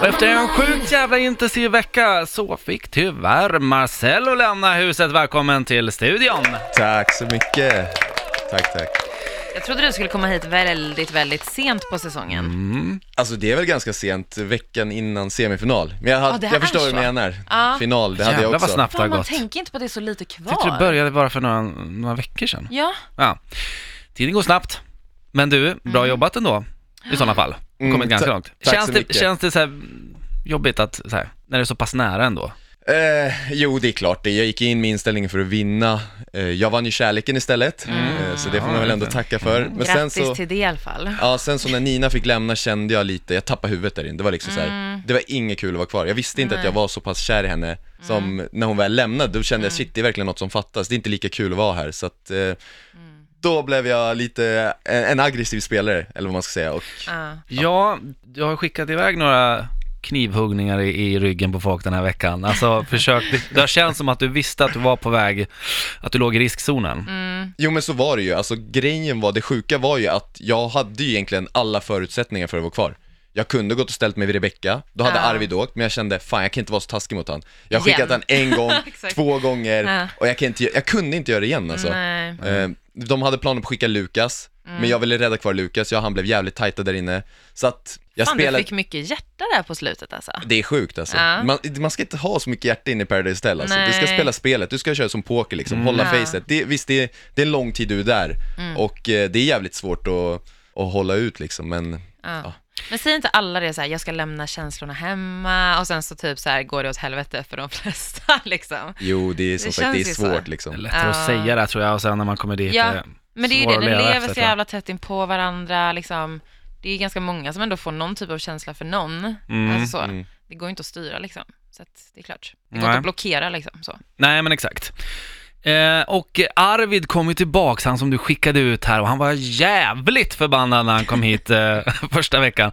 Och efter en sjukt jävla intensiv vecka så fick tyvärr Marcello lämna huset. Välkommen till studion! Tack så mycket. Tack, tack. Jag trodde du skulle komma hit väldigt, väldigt sent på säsongen. Mm. Alltså det är väl ganska sent, veckan innan semifinal. Men jag, hade, Ja, det jag är förstår vad så. du menar. Ja. Final, det hade jag Jävlar också. vad snabbt det har Fan, man gått. tänker inte på att det är så lite kvar. Tyckte det började bara för några, några veckor sedan. Ja, Ja. Tiden går snabbt. Men du, bra jobbat ändå i sådana fall. Mm, Kommit ganska långt. Känns det, känns det så här jobbigt att, så här, när det är så pass nära ändå? Eh, jo, det är klart det. Jag gick in med inställningen för att vinna. Eh, jag vann ju kärleken istället, eh, så det får man väl ändå tacka för. Men sen grattis så... till det i alla fall. Ja, sen så när Nina fick lämna kände jag lite, jag tappade huvudet där inne. Det var liksom så här, det var inget kul att vara kvar. Jag visste inte att jag var så pass kär i henne som när hon väl lämnade, då kände jag shit, det är verkligen något som fattas. Det är inte lika kul att vara här, så att eh, då blev jag lite en, en aggressiv spelare, eller vad man ska säga. Och, Ja. Ja, du har skickat iväg några knivhuggningar i, i ryggen på folk den här veckan. Alltså försök, det, det har känts som att du visste att du var på väg, att du låg i riskzonen. Mm. jo men så var det ju, alltså grejen var, det sjuka var ju att jag hade ju egentligen alla förutsättningar för att vara kvar. Jag kunde gått och ställt mig vid Rebecca, då hade Ja. Arvid åkt, men jag kände fan jag kan inte vara så taskig mot han. Jag har skickat han en gång, två gånger, Ja. och jag, kan inte, jag kunde inte göra det igen alltså. Nej. Eh, De hade planer på att skicka Lukas, Mm. men jag ville rädda kvar Lukas, jag han blev jävligt tajta där inne. Så att jag Fan, spelade... du fick mycket hjärta där på slutet alltså. Det är sjukt alltså. Ja. Man, man ska inte ha så mycket hjärta in i Paradise Hotel alltså. Du ska spela spelet, du ska köra som poker liksom, hålla. Mm. facet. Det, visst, det, det är en lång tid du är där och eh, det är jävligt svårt att, att hålla ut liksom, men Ja. Men säger inte alla det så här, jag ska lämna känslorna hemma och sen så typ så här går det åt helvete för de flesta liksom. jo, det är som Det sagt, det är känns ju så. svårt Det är liksom. lättare att säga det tror jag och sen när man kommer dit Ja, eh, Men det är ju det, att ni lever efter, så jävla tätt in på varandra liksom. Det är ganska många som ändå får någon typ av känsla för någon. Mm. Alltså så. Mm. Det går ju inte att styra liksom. Så att det är klart. Det går Nej. inte att blockera liksom så. Nej, men exakt. Eh, och Arvid kom ju tillbaks, han som du skickade ut här, och han var jävligt förbannad när han kom hit eh, första veckan.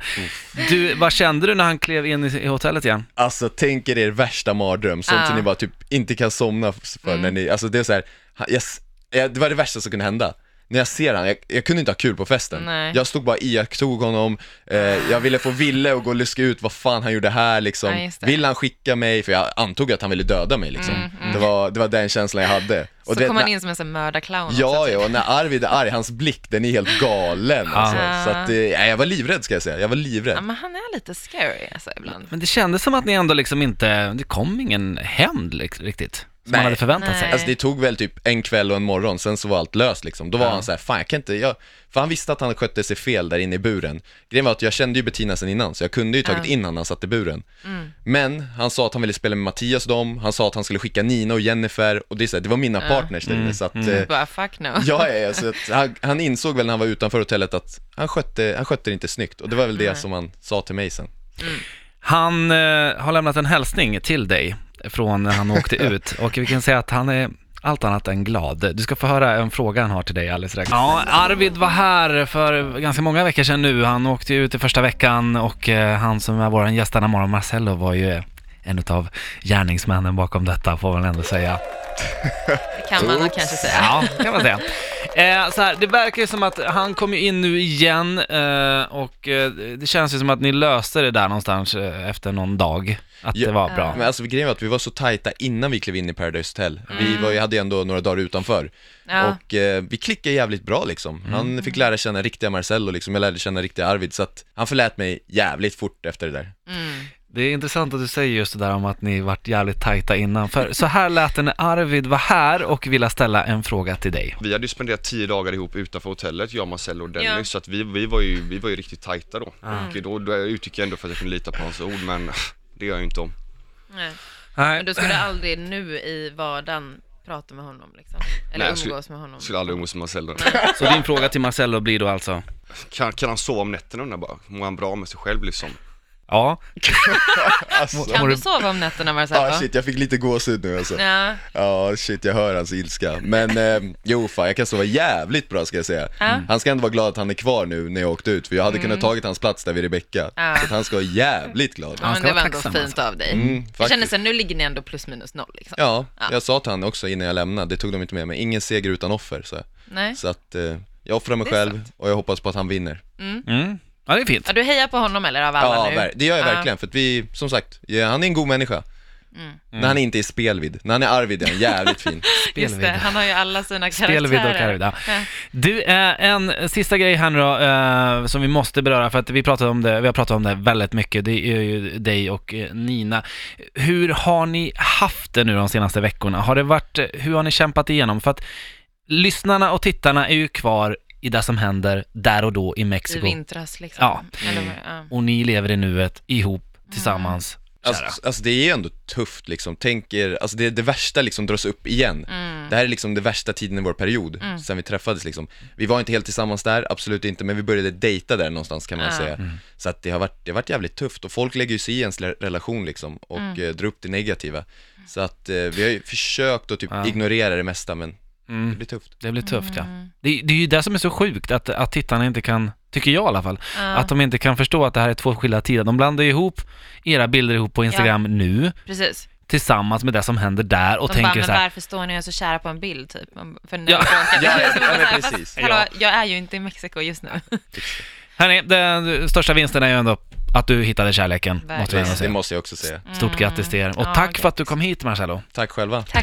Du, vad kände du när han klev in i, i hotellet igen? Alltså tänk er er värsta mardröm, sånt som ni bara typ inte kan somna för när ni, alltså det är så här, han- jag, s- jag, det var det värsta som kunde hända. När jag ser han, jag, jag kunde inte ha kul på festen. Nej. Jag stod bara iakttog honom, eh, jag ville få Ville att gå och luska ut vad fan han gjorde här liksom. Ja, det. Vill han skicka mig? För jag antog att han ville döda mig liksom. Mm, mm. Det, var, det var den känslan jag hade. Och Så du vet, kom han in som en sån mördarclown också, Ja, typ. ja, och när Arvid är arg, hans blick, den är helt galen alltså. Ja. Så att, eh, ja, jag var livrädd ska jag säga, jag var livrädd. Ja, men han är lite scary alltså ibland. Men det kändes som att ni ändå liksom inte, det kom ingen hämnd liksom, riktigt, som man Nej. hade förväntat Nej. sig. Alltså det tog väl typ en kväll och en morgon, sen så var allt löst liksom. Då var Ja. han så här, fan jag kan inte, jag... För han visste att han skötte sig fel där inne i buren. Grejen var att jag kände ju Bettina sen innan, så jag kunde ju tagit Ja. in han när han satt i buren. Mm. Men han sa att han ville spela med Mattias och dem, han sa att han skulle skicka Nina och Jennifer, och det, är så här, det var mina Ja. partners där inne, Mm, så att... mm. eh, Bara fuck no. Ja, ja, så att han, han insåg väl när han var utanför hotellet att han skötte, han skötte det inte snyggt, och det var väl det som han sa till mig sen. Han eh, har lämnat en hälsning till dig från när han åkte ut och vi kan säga att han är allt annat än glad. Du ska få höra en fråga han har till dig alldeles strax. Ja, Arvid var här för ganska många veckor sedan nu. Han åkte ut i första veckan och eh, han som är vår gäst denna morgon, Marcello, var ju en av gärningsmännen bakom detta, får man ändå säga. Det kan man nog kanske säga. Ja, kan man säga. Eh, så här, det verkar ju som att han kom ju in nu igen eh, och eh, det känns ju som att ni löste det där någonstans eh, efter någon dag. Att Ja, det var bra. Men alltså grejen var att vi var så tajta innan vi klev in i Paradise Hotel. Vi Mm. var, ju- hade ju ändå några dagar utanför. Ja. Och eh, vi klickade jävligt bra liksom. Han fick lära känna riktiga Marcello liksom, jag lärde känna riktiga Arvid, så att han förlät mig jävligt fort efter det där. Mm. Det är intressant att du säger just det där om att ni varit jävligt tajta innan. För så här lät det när Arvid var här och ville ställa en fråga till dig. Vi hade ju spenderat tio dagar ihop utanför hotellet, jag, Marcello och Dennis, Ja. så att vi, vi, var ju, vi var ju riktigt tajta då. Ah. Och då, då utgick jag ändå för att jag kunde lita på hans ord, men det gör jag ju inte om. Nej. Nej. Men du skulle aldrig nu i vardagen prata med honom liksom? Eller Nej, skulle- umgås med honom? Jag skulle aldrig umgås med Marcello. Så din fråga till Marcello blir då alltså? Kan, kan han sova om nätterna undrar bara? Mår han bra med sig själv liksom? Ja, Alltså, Kan du sova om nätterna Marcello? ah, shit, jag fick lite gåshud nu alltså. Ja. Ja, shit, jag hör hans ilska. Men eh, jo, fan, jag kan sova jävligt bra ska jag säga. Ja. Han ska ändå vara glad att han är kvar nu när jag åkte ut, för jag hade kunnat tagit hans plats där vid Rebecca. Ja. Så att han ska vara jävligt glad. Ja, men det var ändå fint alltså. av dig. Mm, Jag känner sen, nu ligger ni ändå plus minus noll liksom. Ja, Ja. jag sa till han också innan jag lämnade, det tog de inte med mig, ingen seger utan offer. Så, Nej. så att eh, jag offrar mig själv och jag hoppas på att han vinner. mm. Ja, det är fint. Ja, du hejar på honom eller av alla Ja, nu? ver- det gör jag Ja. verkligen, för att vi, som sagt, ja, han är en god människa. Mm. När han inte är spelvid. När han är arvid är han jävligt fin. Just det, han har ju alla sina karaktärer. Spelvid och Arvid, ja. Ja. Du, eh, en sista grej här nu då, eh, som vi måste beröra, för att vi, pratade om det, vi har pratat om det väldigt mycket, det är ju dig och eh, Nina. Hur har ni haft det nu de senaste veckorna? Har det varit, hur har ni kämpat igenom? För att lyssnarna och tittarna är ju kvar i det som händer där och då i I Mexiko. vintras liksom. Ja. Ja. Och ni lever i nuet ihop, tillsammans. Kära. Alltså, alltså det är ju ändå tufft liksom, tänk er, alltså det, det värsta liksom dras upp igen. Mm. Det här är liksom det värsta tiden i vår period, sen vi träffades liksom. Vi var inte helt tillsammans där, absolut inte, men vi började dejta där någonstans kan man Ja. säga. Så att det har, varit, det har varit jävligt tufft och folk lägger ju sig i ens relation liksom och Mm. eh, drar upp det negativa. Så att eh, vi har ju försökt att typ Ja. ignorera det mesta men det Mm, blir tufft. det blir tufft ja. Mm. Det, det är ju det som är så sjukt, att, att tittarna inte kan, tycker jag i alla fall, Ja, att de inte kan förstå att det här är två skilda tider. De blandar ju ihop era bilder ihop på Instagram nu, precis. tillsammans med det som händer där och De tänker bara, men så här, varför står ni så kära på en bild typ? För när Ja. jag. Ja, ja, ja, precis. fast, Hallå, jag är ju inte i Mexiko just nu. hörni, den största vinsten är ju ändå att du hittade kärleken, måste vi ändå Det säga. måste jag också säga. Stort grattis till er. Och Ja, tack för att du kom hit Marcello. Tack själva. Tack